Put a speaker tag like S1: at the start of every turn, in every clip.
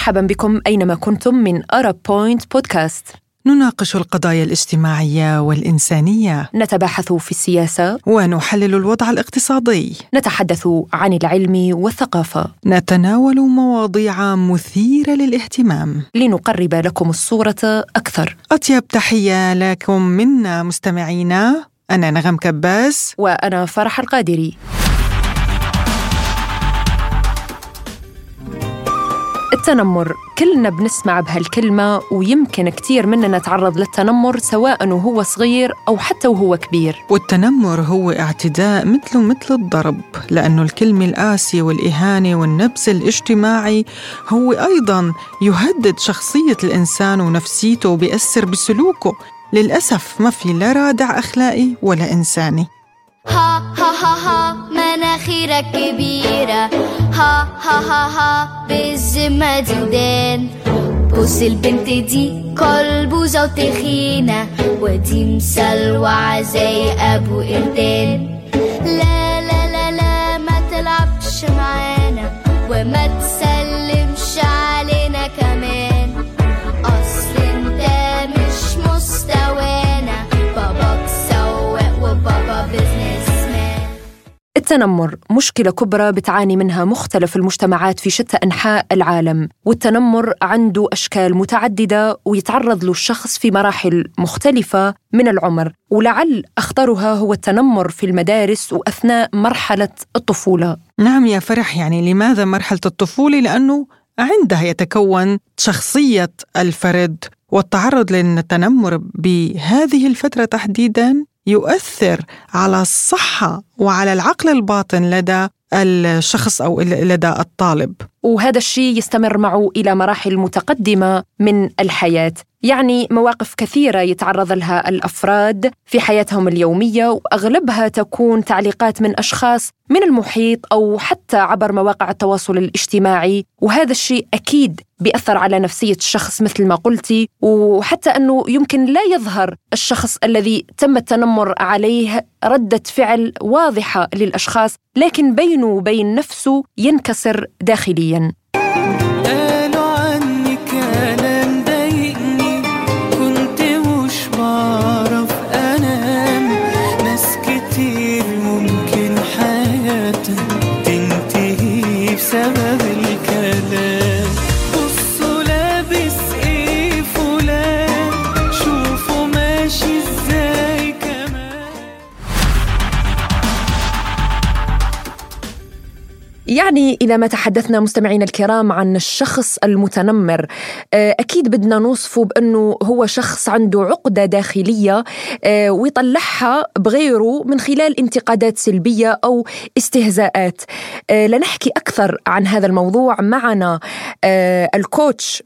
S1: مرحبا بكم أينما كنتم من أرب بوينت بودكاست
S2: نناقش القضايا الاجتماعية والإنسانية
S1: نتباحث في السياسة
S2: ونحلل الوضع الاقتصادي
S1: نتحدث عن العلم والثقافة
S2: نتناول مواضيع مثيرة للاهتمام
S1: لنقرب لكم الصورة أكثر
S2: أطيب تحية لكم منا مستمعينا أنا نغم كباس
S1: وأنا فرح القادري التنمر كلنا بنسمع بهالكلمة ويمكن كتير مننا تعرض للتنمر سواء وهو صغير أو حتى وهو كبير
S2: والتنمر هو اعتداء مثله مثل الضرب لأنه الكلمة القاسية والإهانة والنبس الاجتماعي هو أيضا يهدد شخصية الإنسان ونفسيته وبيأثر بسلوكه للأسف ما في لا رادع أخلاقي ولا إنساني ها ها ها ها مناخيرك كبيرة ها ها ها ها بالذمة دي ودان بص البنت دي قلبوزة وتخينة ودي مسلوعة زي أبو قردان لا
S1: التنمر مشكلة كبرى بتعاني منها مختلف المجتمعات في شتى أنحاء العالم والتنمر عنده أشكال متعددة ويتعرض له الشخص في مراحل مختلفة من العمر ولعل أخطرها هو التنمر في المدارس وأثناء مرحلة الطفولة
S2: نعم يا فرح يعني لماذا مرحلة الطفولة؟ لأنه عندها يتكون شخصية الفرد والتعرض للتنمر بهذه الفترة تحديدا يؤثر على الصحه وعلى العقل الباطن لدى الشخص او لدى الطالب.
S1: وهذا الشيء يستمر معه الى مراحل متقدمه من الحياه، يعني مواقف كثيرة يتعرض لها الأفراد في حياتهم اليومية وأغلبها تكون تعليقات من أشخاص من المحيط أو حتى عبر مواقع التواصل الاجتماعي وهذا الشيء أكيد بيأثر على نفسية الشخص مثل ما قلتي وحتى أنه يمكن لا يظهر الشخص الذي تم التنمر عليه ردة فعل واضحة للأشخاص لكن بينه وبين نفسه ينكسر داخلياً يعني إذا ما تحدثنا مستمعينا الكرام عن الشخص المتنمر آه، أكيد بدنا نوصفه بأنه هو شخص عنده عقدة داخلية آه، ويطلعها بغيره من خلال انتقادات سلبية أو استهزاءات آه، لنحكي أكثر عن هذا الموضوع معنا الكوتش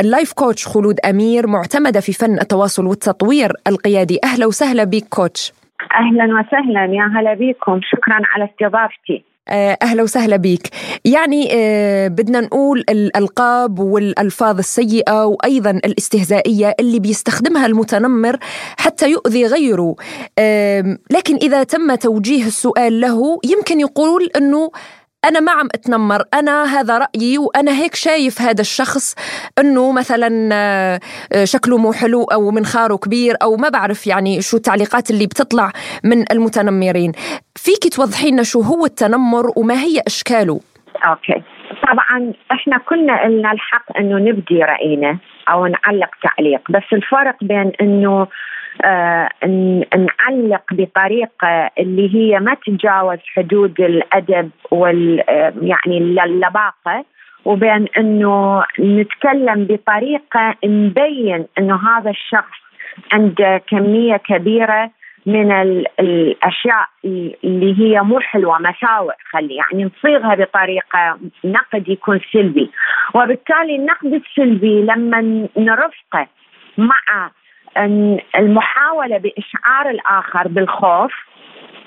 S1: اللايف كوتش خلود أمير معتمدة في فن التواصل والتطوير القيادي أهلا وسهلا بك كوتش أهلا
S3: وسهلا يا هلا بكم شكرا على استضافتي
S1: آه، أهلا وسهلا بيك يعني آه، بدنا نقول الألقاب والألفاظ السيئة وأيضا الاستهزائية اللي بيستخدمها المتنمر حتى يؤذي غيره لكن إذا تم توجيه السؤال له يمكن يقول أنه انا ما عم اتنمر انا هذا رايي وانا هيك شايف هذا الشخص انه مثلا آه، شكله مو حلو او منخاره كبير او ما بعرف يعني شو التعليقات اللي بتطلع من المتنمرين فيكي توضحي لنا شو هو التنمر وما هي اشكاله
S3: اوكي طبعا احنا كلنا لنا الحق انه نبدي راينا او نعلق تعليق بس الفرق بين انه آه، نعلق بطريقه آه، اللي هي ما تتجاوز حدود الادب وال آه، يعني اللباقه وبين انه نتكلم بطريقه نبين انه هذا الشخص عنده كميه كبيره من الاشياء اللي هي مو حلوه مساوئ خلي يعني نصيغها بطريقه نقد يكون سلبي وبالتالي النقد السلبي لما نرفقه مع المحاوله باشعار الاخر بالخوف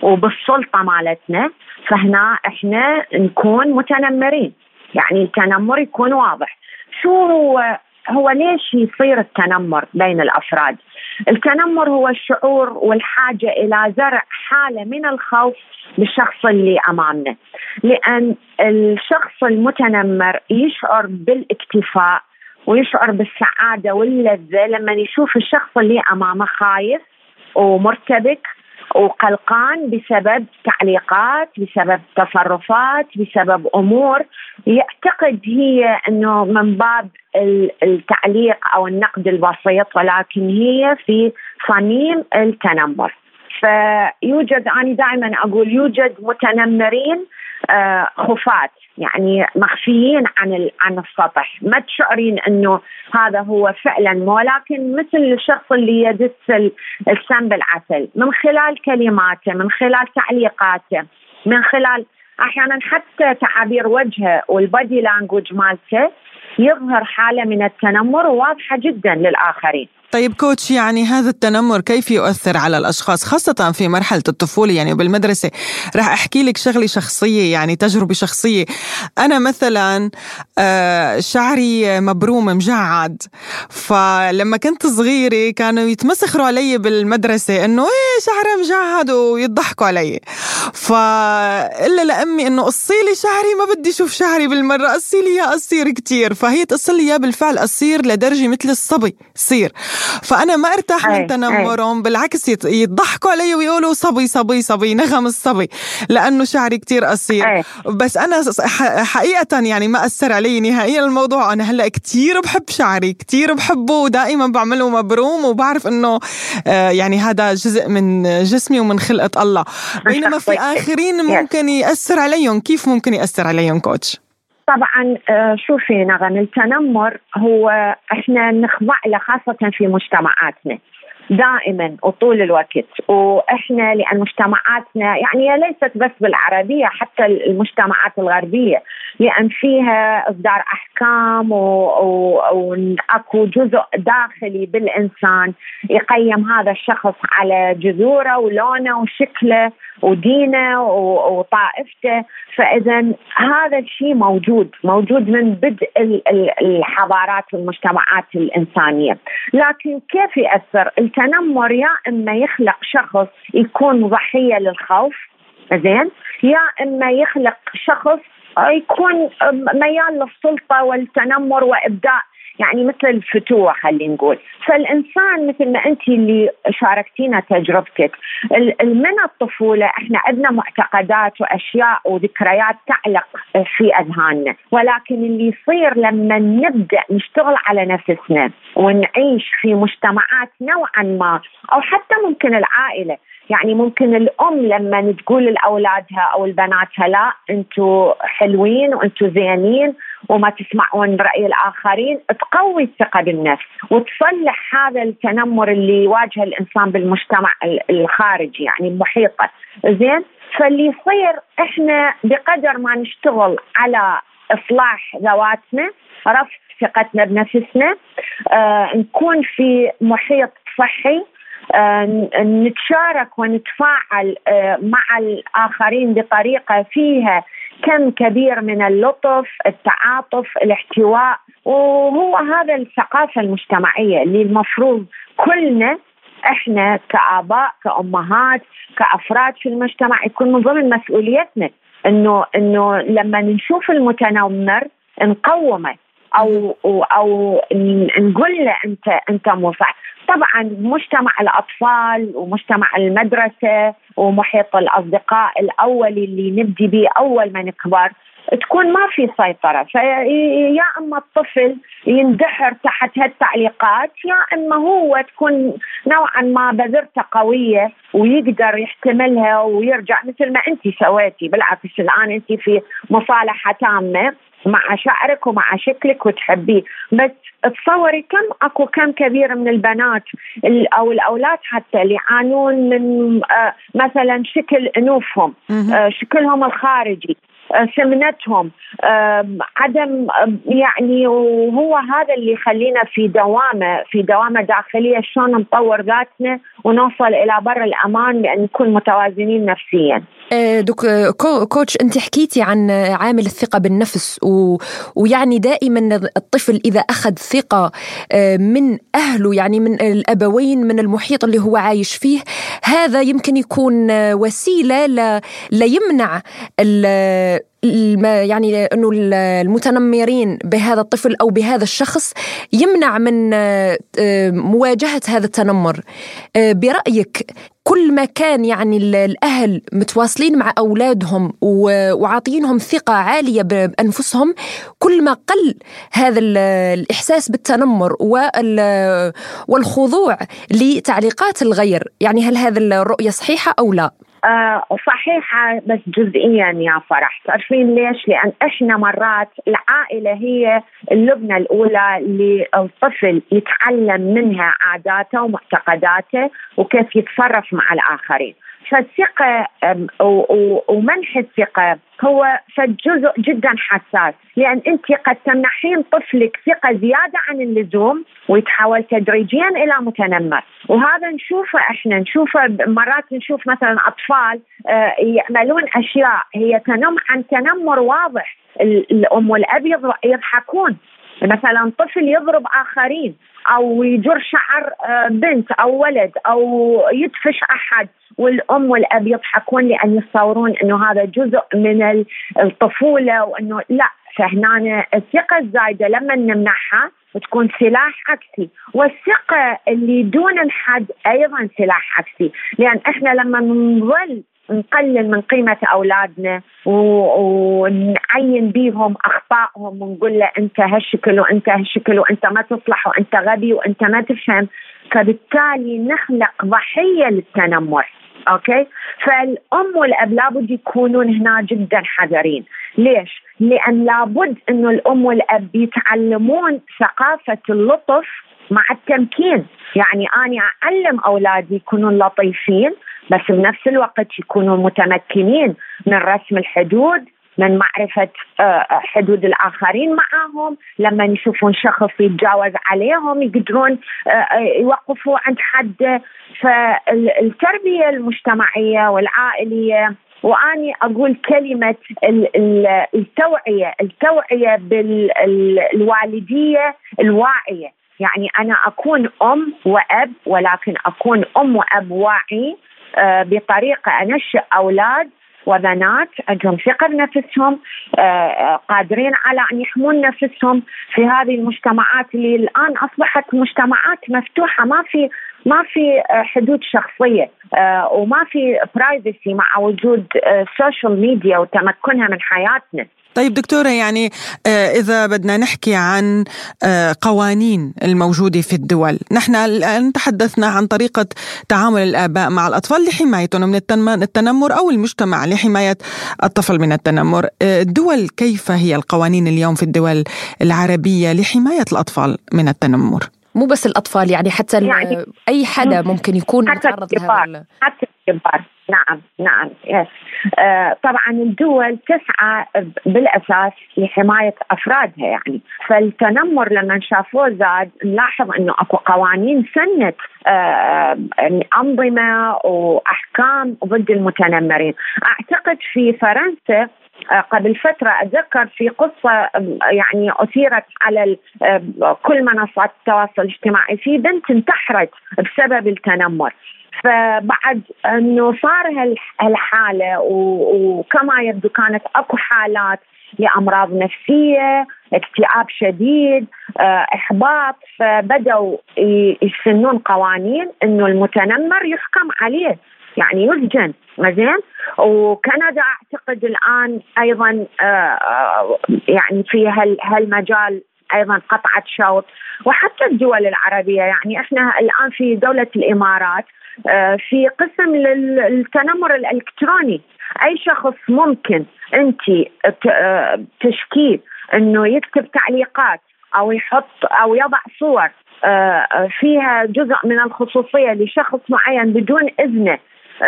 S3: وبالسلطه مالتنا فهنا احنا نكون متنمرين يعني التنمر يكون واضح شو هو هو ليش يصير التنمر بين الافراد؟ التنمر هو الشعور والحاجه الى زرع حاله من الخوف للشخص اللي امامنا، لان الشخص المتنمر يشعر بالاكتفاء ويشعر بالسعاده واللذه لما يشوف الشخص اللي امامه خايف ومرتبك وقلقان بسبب تعليقات بسبب تصرفات بسبب امور يعتقد هي انه من باب التعليق او النقد البسيط ولكن هي في صميم التنمر فيوجد انا دائما اقول يوجد متنمرين آه، خفات يعني مخفيين عن عن السطح ما تشعرين انه هذا هو فعلا ولكن مثل الشخص اللي يدس السم بالعسل من خلال كلماته من خلال تعليقاته من خلال احيانا حتى تعابير وجهه والبادي لانجوج مالته يظهر حالة من التنمر واضحة جدا للآخرين
S2: طيب كوتش يعني هذا التنمر كيف يؤثر على الاشخاص خاصه في مرحله الطفوله يعني وبالمدرسه راح احكي لك شغله شخصيه يعني تجربه شخصيه انا مثلا آه، شعري مبروم مجعد فلما كنت صغيره كانوا يتمسخروا علي بالمدرسه انه ايه شعري مجعد ويضحكوا علي فالا لامي انه قصي لي شعري ما بدي اشوف شعري بالمره قصي لي يا قصير كثير فهي تقص لي اياه بالفعل أصير لدرجة مثل الصبي صير فأنا ما ارتاح من تنمرهم بالعكس يضحكوا علي ويقولوا صبي صبي صبي نغم الصبي لأنه شعري كتير قصير بس أنا حقيقة يعني ما أثر علي نهائيا الموضوع أنا هلأ كتير بحب شعري كتير بحبه ودائما بعمله مبروم وبعرف أنه آه، يعني هذا جزء من جسمي ومن خلقة الله بينما في آخرين ممكن يأثر عليهم كيف ممكن يأثر عليهم كوتش
S3: طبعا آه، شوفي نغم التنمر هو احنا نخضع له خاصه في مجتمعاتنا دائما وطول الوقت واحنا لان مجتمعاتنا يعني ليست بس بالعربيه حتى المجتمعات الغربيه لان فيها اصدار احكام واكو و... جزء داخلي بالانسان يقيم هذا الشخص على جذوره ولونه وشكله ودينه و... وطائفته فاذا هذا الشيء موجود موجود من بدء الحضارات والمجتمعات الانسانيه لكن كيف ياثر التنمر يا اما يخلق شخص يكون ضحيه للخوف زين يا اما يخلق شخص يكون ميال للسلطه والتنمر وابداء يعني مثل الفتوه خلينا نقول فالانسان مثل ما انت اللي شاركتينا تجربتك من الطفوله احنا عندنا معتقدات واشياء وذكريات تعلق في اذهاننا ولكن اللي يصير لما نبدا نشتغل على نفسنا ونعيش في مجتمعات نوعا ما او حتى ممكن العائله يعني ممكن الام لما تقول لاولادها او لبناتها لا انتم حلوين وانتم زينين وما تسمعون راي الاخرين تقوي الثقه بالنفس وتصلح هذا التنمر اللي يواجه الانسان بالمجتمع الخارجي يعني محيطه زين فاللي يصير احنا بقدر ما نشتغل على اصلاح ذواتنا رفع ثقتنا بنفسنا آه، نكون في محيط صحي آه، نتشارك ونتفاعل آه، مع الاخرين بطريقه فيها كم كبير من اللطف التعاطف الاحتواء وهو هذا الثقافة المجتمعية اللي المفروض كلنا احنا كآباء كأمهات كأفراد في المجتمع يكون من ضمن مسؤوليتنا انه انه لما نشوف المتنمر نقومه او او نقول له انت انت صح طبعا مجتمع الاطفال ومجتمع المدرسه ومحيط الاصدقاء الاولي اللي نبدي به اول ما نكبر تكون ما في سيطره فيا اما الطفل يندحر تحت هالتعليقات يا اما هو تكون نوعا ما بذرته قويه ويقدر يحتملها ويرجع مثل ما انت سويتي بالعكس الان انت في مصالحه تامه مع شعرك ومع شكلك وتحبيه بس تصوري كم اكو كم كبير من البنات او الاولاد حتى اللي يعانون من آه، مثلا شكل انوفهم آه، شكلهم الخارجي سمنتهم عدم يعني وهو هذا اللي يخلينا في دوامه في دوامه داخليه شلون نطور ذاتنا ونوصل الى بر الامان بان نكون متوازنين نفسيا.
S1: أه، دوك كوتش انت حكيتي عن عامل الثقه بالنفس و ويعني دائما الطفل اذا اخذ ثقه أه، من اهله يعني من الابوين من المحيط اللي هو عايش فيه هذا يمكن يكون وسيله ليمنع لا يعني انه المتنمرين بهذا الطفل او بهذا الشخص يمنع من آه، مواجهه هذا التنمر آه، برايك كل ما كان يعني الاهل متواصلين مع اولادهم وعاطينهم ثقه عاليه بانفسهم كل ما قل هذا الاحساس بالتنمر والخضوع لتعليقات الغير يعني هل هذه الرؤيه صحيحه او لا
S3: آه، صحيحة بس جزئيا يا فرح تعرفين ليش لأن إحنا مرات العائلة هي اللبنة الأولى اللي الطفل يتعلم منها عاداته ومعتقداته وكيف يتصرف مع الآخرين فالثقة ومنح الثقة هو جزء جدا حساس لأن أنت قد تمنحين طفلك ثقة زيادة عن اللزوم ويتحول تدريجيا إلى متنمر وهذا نشوفه احنا نشوفه مرات نشوف مثلا أطفال يعملون أشياء هي تنم عن تنمر واضح الأم والأب يضحكون مثلا طفل يضرب آخرين او يجر شعر آه، بنت او ولد او يدفش احد والام والاب يضحكون لان يتصورون انه هذا جزء من الطفوله وانه لا فهنا الثقه الزايده لما نمنعها تكون سلاح عكسي والثقة اللي دون الحد أيضا سلاح عكسي لأن إحنا لما نظل نقلل من قيمة أولادنا ونعين بيهم أخطائهم ونقول له أنت هالشكل وأنت هالشكل وأنت ما تصلح وأنت غبي وأنت ما تفهم فبالتالي نخلق ضحية للتنمر اوكي فالام والاب لابد يكونون هنا جدا حذرين ليش لان لابد انه الام والاب يتعلمون ثقافه اللطف مع التمكين يعني أنا أعلم أولادي يكونون لطيفين بس بنفس الوقت يكونوا متمكنين من رسم الحدود من معرفة آه، آه، حدود الآخرين معهم لما يشوفون شخص يتجاوز عليهم يقدرون آه، يوقفوا عند حد فالتربية المجتمعية والعائلية واني اقول كلمه التوعيه التوعيه بالوالديه الواعيه يعني انا اكون ام واب ولكن اكون ام واب واعي آه، بطريقه انشئ اولاد وبنات عندهم ثقه بنفسهم آه، آه، قادرين على ان يحمون نفسهم في هذه المجتمعات اللي الان اصبحت مجتمعات مفتوحه ما في ما في حدود شخصيه وما في برايفسي مع وجود السوشيال ميديا وتمكنها من حياتنا
S2: طيب دكتورة يعني آه، إذا بدنا نحكي عن آه، قوانين الموجودة في الدول نحن الآن تحدثنا عن طريقة تعامل الآباء مع الأطفال لحمايتهم من التنمر أو المجتمع لحماية الطفل من التنمر آه، الدول كيف هي القوانين اليوم في الدول العربية لحماية الأطفال من التنمر؟
S1: مو بس الأطفال يعني حتى يعني أي حدا ممكن يكون
S3: حتى متعرض الكبار حتى الكبار نعم نعم يس. آه، طبعا الدول تسعى بالاساس لحمايه افرادها يعني فالتنمر لما شافوه زاد نلاحظ انه اكو قوانين سنت آه، انظمه واحكام ضد المتنمرين اعتقد في فرنسا آه، قبل فترة أتذكر في قصة يعني أثيرت على كل منصات التواصل الاجتماعي في بنت انتحرت بسبب التنمر فبعد انه صار هالحاله وكما يبدو كانت اكو حالات لامراض نفسيه، اكتئاب شديد، آه، احباط فبداوا يسنون قوانين انه المتنمر يحكم عليه يعني يسجن زين وكندا اعتقد الان ايضا آه، آه، يعني في هالمجال ايضا قطعت شوط وحتى الدول العربيه يعني احنا الان في دوله الامارات آه، في قسم للتنمر الالكتروني اي شخص ممكن انت آه، تشكيه انه يكتب تعليقات او يحط او يضع صور آه، فيها جزء من الخصوصيه لشخص معين بدون اذنه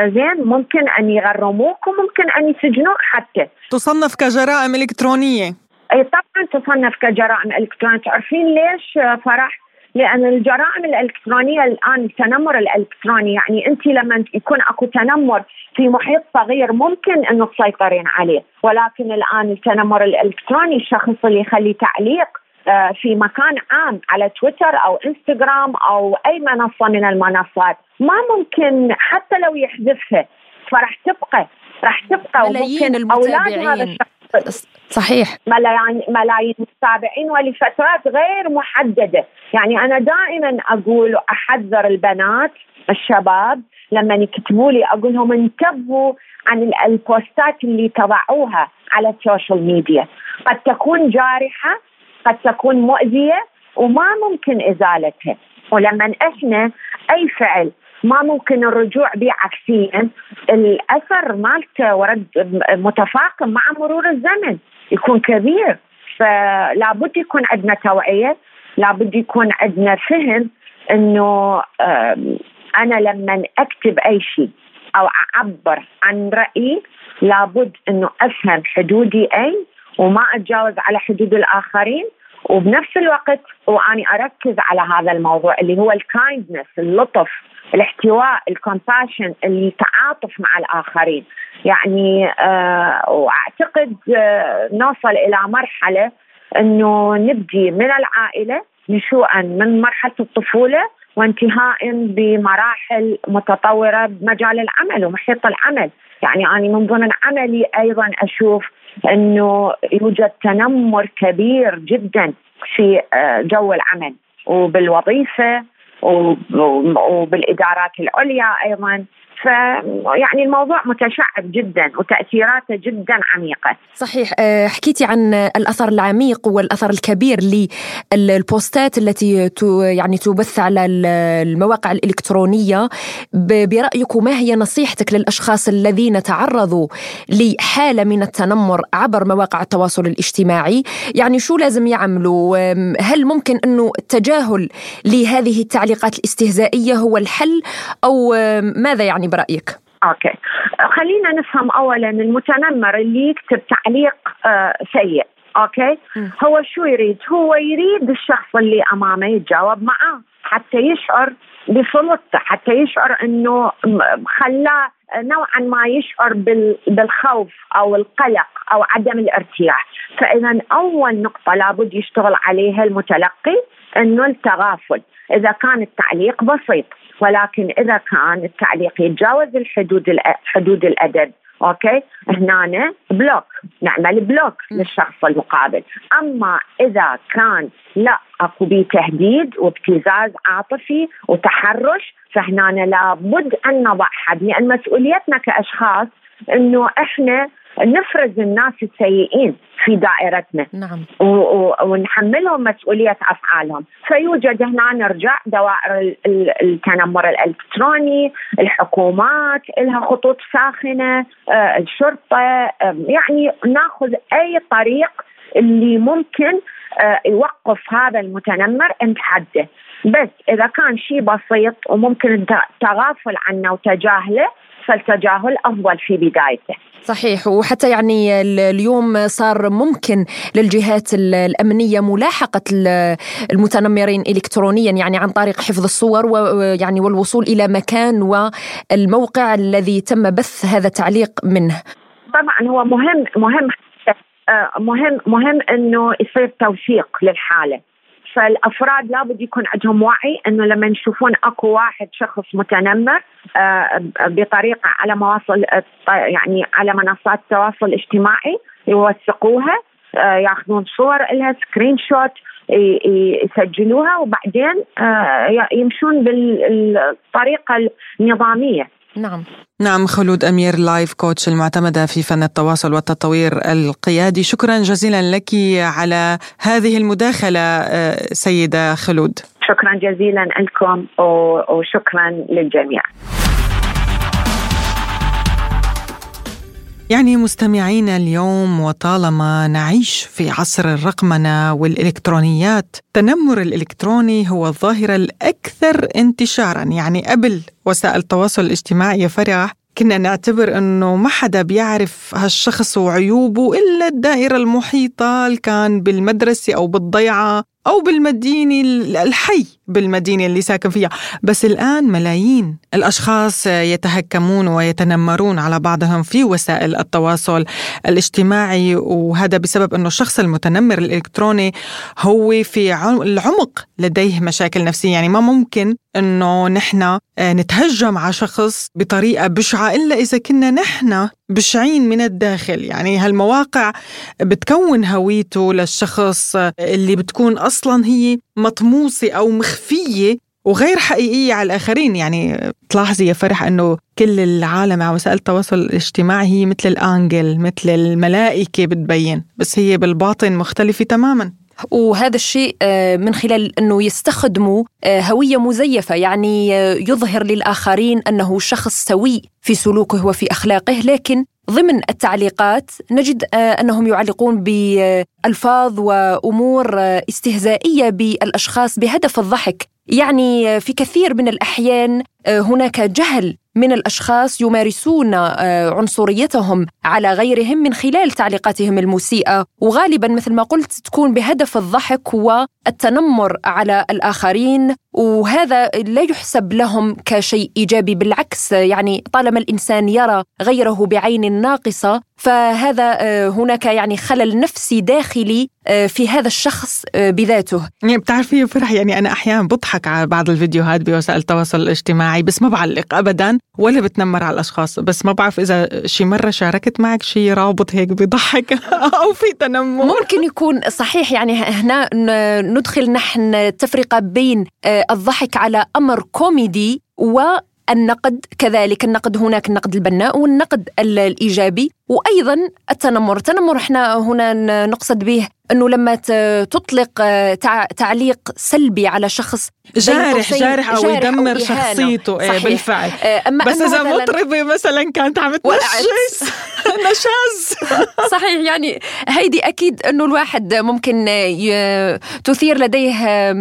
S3: زين ممكن ان يغرموك وممكن ان يسجنوك حتى
S2: تصنف كجرائم الكترونيه
S3: طبعا تصنف كجرائم الكترونيه تعرفين ليش فرح لان الجرائم الالكترونيه الان التنمر الالكتروني يعني انت لما يكون اكو تنمر في محيط صغير ممكن انه تسيطرين عليه ولكن الان التنمر الالكتروني الشخص اللي يخلي تعليق آه، في مكان عام على تويتر او انستغرام او اي منصه من المنصات ما ممكن حتى لو يحذفها فراح تبقى
S1: راح تبقى ملايين المتابعين
S3: صحيح ملايين ملايين متابعين ولفترات غير محدده، يعني انا دائما اقول احذر البنات الشباب لما يكتبوا لي اقول لهم انتبهوا عن البوستات اللي تضعوها على السوشيال ميديا، قد تكون جارحه، قد تكون مؤذيه وما ممكن ازالتها، ولما احنا اي فعل ما ممكن الرجوع به عكسيا الاثر مالته ورد متفاقم مع مرور الزمن يكون كبير فلابد يكون عندنا توعيه لابد يكون عندنا فهم انه انا لما اكتب اي شيء او اعبر عن رايي لابد انه افهم حدودي اي وما اتجاوز على حدود الاخرين وبنفس الوقت واني اركز على هذا الموضوع اللي هو الكايندنس اللطف الاحتواء الكومباشن التعاطف مع الاخرين يعني آه واعتقد آه نوصل الى مرحله انه نبدي من العائله نشوءا من مرحله الطفوله وانتهاء بمراحل متطوره بمجال العمل ومحيط العمل، يعني انا من ضمن عملي ايضا اشوف انه يوجد تنمر كبير جدا في آه، جو العمل وبالوظيفه وبالادارات العليا ايضا فيعني الموضوع متشعب جدا وتأثيراته جدا عميقة
S1: صحيح آه، حكيتي عن الأثر العميق والأثر الكبير للبوستات التي يعني تبث على المواقع الإلكترونية برأيك ما هي نصيحتك للأشخاص الذين تعرضوا لحالة من التنمر عبر مواقع التواصل الاجتماعي يعني شو لازم يعملوا هل ممكن أنه التجاهل لهذه التعليقات الاستهزائية هو الحل أو ماذا يعني يعني برايك
S3: اوكي خلينا نفهم اولا المتنمر اللي يكتب تعليق آه، سيء اوكي هو شو يريد هو يريد الشخص اللي امامه يتجاوب معاه حتى يشعر بسلطته حتى يشعر انه خلاه نوعا ما يشعر بالخوف او القلق او عدم الارتياح فاذا اول نقطه لابد يشتغل عليها المتلقي انه التغافل اذا كان التعليق بسيط ولكن اذا كان التعليق يتجاوز الحدود حدود الادب اوكي هنا بلوك نعمل بلوك للشخص المقابل اما اذا كان لا اكو بي تهديد وابتزاز عاطفي وتحرش فهنا لابد ان نضع حد لان مسؤوليتنا كاشخاص انه احنا نفرز الناس السيئين في دائرتنا
S1: نعم.
S3: ونحملهم مسؤولية أفعالهم فيوجد هنا نرجع دوائر التنمر الإلكتروني الحكومات لها خطوط ساخنة آه، الشرطة يعني ناخذ أي طريق اللي ممكن آه، يوقف هذا المتنمر عند حده بس إذا كان شيء بسيط وممكن تغافل عنه وتجاهله تجاهل افضل في بدايته.
S1: صحيح وحتى يعني اليوم صار ممكن للجهات الامنيه ملاحقه المتنمرين الكترونيا يعني عن طريق حفظ الصور ويعني والوصول الى مكان والموقع الذي تم بث هذا التعليق منه.
S3: طبعا هو مهم مهم آه، مهم مهم انه يصير توثيق للحاله. فالافراد لابد يكون عندهم وعي انه لما يشوفون اكو واحد شخص متنمر آه، بطريقه على مواصل آه، يعني على منصات التواصل الاجتماعي يوثقوها آه، ياخذون صور لها سكرين شوت يسجلوها وبعدين يمشون بالطريقه النظاميه نعم
S1: نعم
S2: خلود أمير لايف كوتش المعتمدة في فن التواصل والتطوير القيادي شكرا جزيلا لك على هذه المداخلة آه، سيدة خلود
S3: شكرا جزيلا لكم وشكرا للجميع
S2: يعني مستمعينا اليوم وطالما نعيش في عصر الرقمنه والالكترونيات، التنمر الالكتروني هو الظاهره الاكثر انتشارا، يعني قبل وسائل التواصل الاجتماعي يا فرح كنا نعتبر انه ما حدا بيعرف هالشخص وعيوبه الا الدائره المحيطه اللي كان بالمدرسه او بالضيعه او بالمدينه الحي بالمدينة اللي ساكن فيها بس الآن ملايين الأشخاص يتهكمون ويتنمرون على بعضهم في وسائل التواصل الاجتماعي وهذا بسبب أنه الشخص المتنمر الإلكتروني هو في العمق لديه مشاكل نفسية يعني ما ممكن أنه نحن آه، نتهجم على شخص بطريقة بشعة إلا إذا كنا نحن بشعين من الداخل يعني هالمواقع بتكون هويته للشخص آه، اللي بتكون أصلا هي مطموسة أو مخفية وغير حقيقية على الآخرين يعني تلاحظي يا فرح أنه كل العالم على وسائل التواصل الاجتماعي هي مثل الأنجل مثل الملائكة بتبين بس هي بالباطن مختلفة تماماً
S1: وهذا الشيء آه، من خلال انه يستخدموا آه، هويه مزيفه يعني آه، يظهر للاخرين انه شخص سوي في سلوكه وفي اخلاقه لكن ضمن التعليقات نجد آه، انهم يعلقون بالفاظ وامور آه، استهزائيه بالاشخاص بهدف الضحك يعني آه، في كثير من الاحيان آه، هناك جهل من الاشخاص يمارسون آه، عنصريتهم على غيرهم من خلال تعليقاتهم المسيئه وغالبا مثل ما قلت تكون بهدف الضحك والتنمر على الاخرين وهذا لا يحسب لهم كشيء ايجابي بالعكس يعني طالما الانسان يرى غيره بعين ناقصه فهذا آه، هناك يعني خلل نفسي داخلي في هذا الشخص بذاته
S2: يعني بتعرفي فرح يعني انا احيانا بضحك على بعض الفيديوهات بوسائل التواصل الاجتماعي معي بس ما بعلق ابدا ولا بتنمر على الاشخاص بس ما بعرف اذا شي مره شاركت معك شي رابط هيك بضحك او في تنمر
S1: ممكن يكون صحيح يعني هنا ندخل نحن تفرقه بين آه، الضحك على امر كوميدي و النقد كذلك النقد هناك النقد البناء والنقد الايجابي وايضا التنمر التنمر احنا هنا نقصد به انه لما تطلق آه، تعليق سلبي على شخص
S2: جارح جارح او يدمر شخصيته إيه، صحيح. بالفعل آه، اما بس اذا مطربه مثلا كانت عم تنشس نشاز
S1: صحيح يعني هيدي اكيد انه الواحد ممكن تثير لديه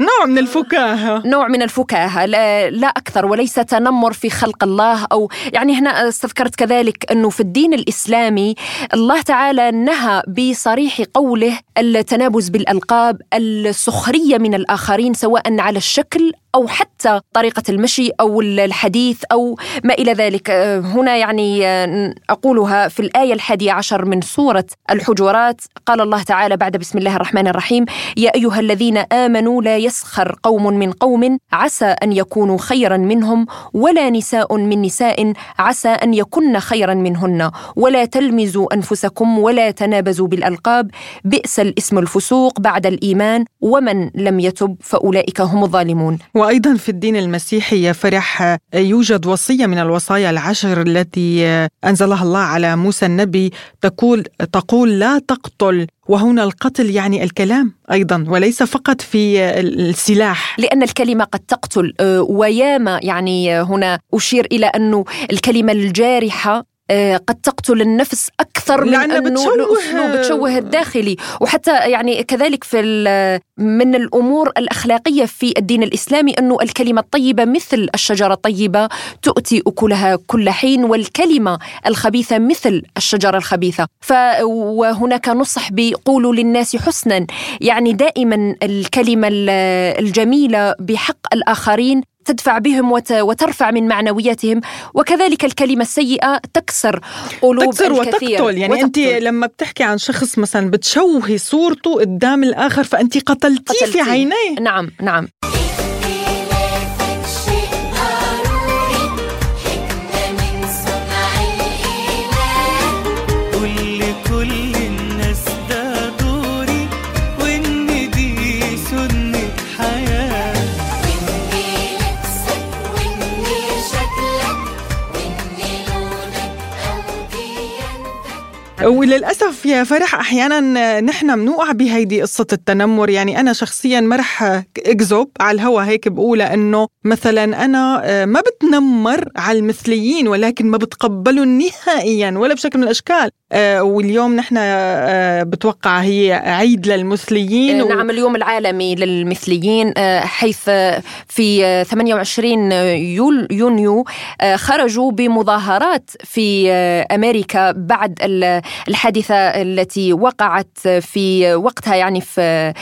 S2: نوع من الفكاهه
S1: نوع من الفكاهه لا, لا اكثر وليس تنمر في خلق الله او يعني هنا استذكرت كذلك انه في الدين الاسلامي الله تعالى نهى بصريح قوله التنابز بالالقاب السخريه من الاخرين سواء على الشكل أو حتى طريقة المشي أو الحديث أو ما إلى ذلك آه، هنا يعني آه، أقولها في الآية الحادية عشر من سورة الحجرات قال الله تعالى بعد بسم الله الرحمن الرحيم يا أيها الذين آمنوا لا يسخر قوم من قوم عسى أن يكونوا خيرا منهم ولا نساء من نساء عسى أن يكن خيرا منهن ولا تلمزوا أنفسكم ولا تنابزوا بالألقاب بئس الاسم الفسوق بعد الإيمان ومن لم يتب فأولئك هم الظالمون
S2: وايضا في الدين المسيحي يا فرح يوجد وصيه من الوصايا العشر التي انزلها الله على موسى النبي تقول تقول لا تقتل وهنا القتل يعني الكلام ايضا وليس فقط في السلاح
S1: لان الكلمه قد تقتل آه، وياما يعني آه، هنا اشير الى انه الكلمه الجارحه آه، قد تقتل النفس اكثر من انه بتشوه الاسلوب بتشوه الداخلي وحتى يعني كذلك في من الامور الاخلاقيه في الدين الاسلامي انه الكلمه الطيبه مثل الشجره الطيبه تؤتي اكلها كل حين والكلمه الخبيثه مثل الشجره الخبيثه وهناك نصح بقولوا للناس حسنا يعني دائما الكلمه الجميله بحق الاخرين تدفع بهم وترفع من معنوياتهم وكذلك الكلمة السيئة تكسر قلوب تكسر الكثير وتقتل
S2: يعني وتقتل. أنت لما بتحكي عن شخص مثلا بتشوهي صورته قدام الآخر فأنت قتلتيه قتلتي. في عينيه
S1: نعم نعم
S2: وللاسف يا فرح احيانا نحن بنوقع بهيدي قصه التنمر يعني انا شخصيا ما رح اكذب على الهوى هيك بقول انه مثلا انا آه، ما بتنمر على المثليين ولكن ما بتقبلهم نهائيا ولا بشكل من الاشكال آه، واليوم نحن آه، بتوقع هي عيد للمثليين
S1: نعم اليوم العالمي للمثليين حيث في 28 يول يونيو خرجوا بمظاهرات في امريكا بعد الحادثة التي وقعت في وقتها يعني في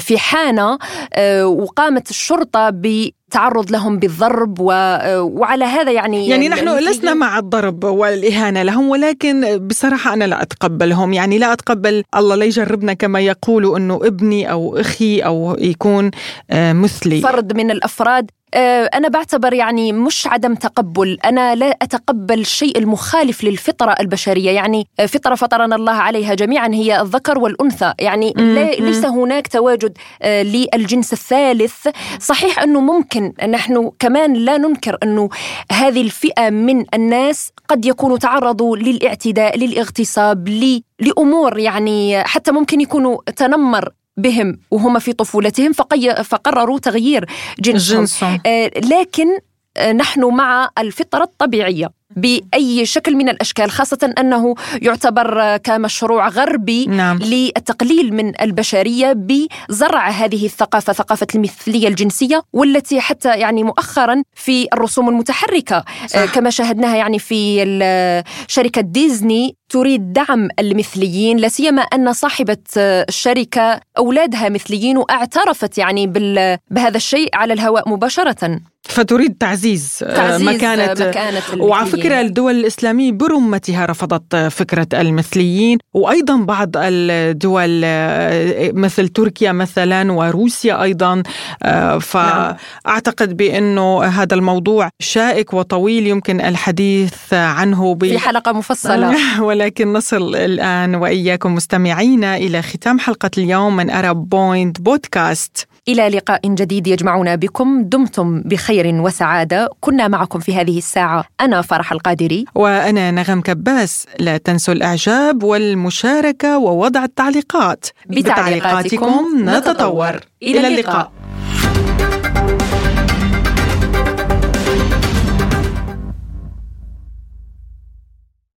S1: في حانة آه، وقامت الشرطة ب تعرض لهم بالضرب و... آه، وعلى هذا يعني
S2: يعني, يعني نحن لسنا مع الضرب والإهانة لهم ولكن بصراحة أنا لا أتقبلهم يعني لا أتقبل الله لا يجربنا كما يقولوا أنه ابني أو أخي أو يكون آه، مثلي
S1: فرد من الأفراد آه، أنا بعتبر يعني مش عدم تقبل أنا لا أتقبل الشيء المخالف للفطرة البشرية يعني آه، فطرة فطرنا الله عليها جميعا هي الذكر والأنثى يعني ليس هناك تواجد آه، للجنس الثالث صحيح أنه ممكن نحن كمان لا ننكر أنه هذه الفئة من الناس قد يكونوا تعرضوا للاعتداء للاغتصاب لأمور يعني حتى ممكن يكونوا تنمر بهم وهم في طفولتهم فقرروا تغيير جنسهم, جنسهم. آه، لكن آه، نحن مع الفطرة الطبيعية باي شكل من الاشكال خاصه انه يعتبر كمشروع غربي نعم. للتقليل من البشريه بزرع هذه الثقافه ثقافه المثليه الجنسيه والتي حتى يعني مؤخرا في الرسوم المتحركه صح. آه، كما شاهدناها يعني في شركه ديزني تريد دعم المثليين لا سيما ان صاحبه آه، الشركه اولادها مثليين واعترفت يعني بهذا الشيء على الهواء مباشره
S2: فتريد
S1: تعزيز, آه، تعزيز آه، مكانة,
S2: مكانة وعلى فكرة الدول الإسلامية برمتها رفضت آه، فكرة المثليين وأيضا بعض الدول مثل تركيا مثلا وروسيا أيضا نعم. فأعتقد بأنه هذا الموضوع شائك وطويل يمكن الحديث عنه
S1: في حلقة مفصلة
S2: ولكن نصل الآن وإياكم مستمعينا إلى ختام حلقة اليوم من أرب بوينت بودكاست
S1: إلى لقاء جديد يجمعنا بكم دمتم بخير وسعادة كنا معكم في هذه الساعة أنا فرح القادري
S2: وأنا نغم كباس لا تنسوا الإعجاب والمشاركة ووضع التعليقات
S1: بتعليقاتكم نتطور
S2: إلى اللقاء, إلى اللقاء.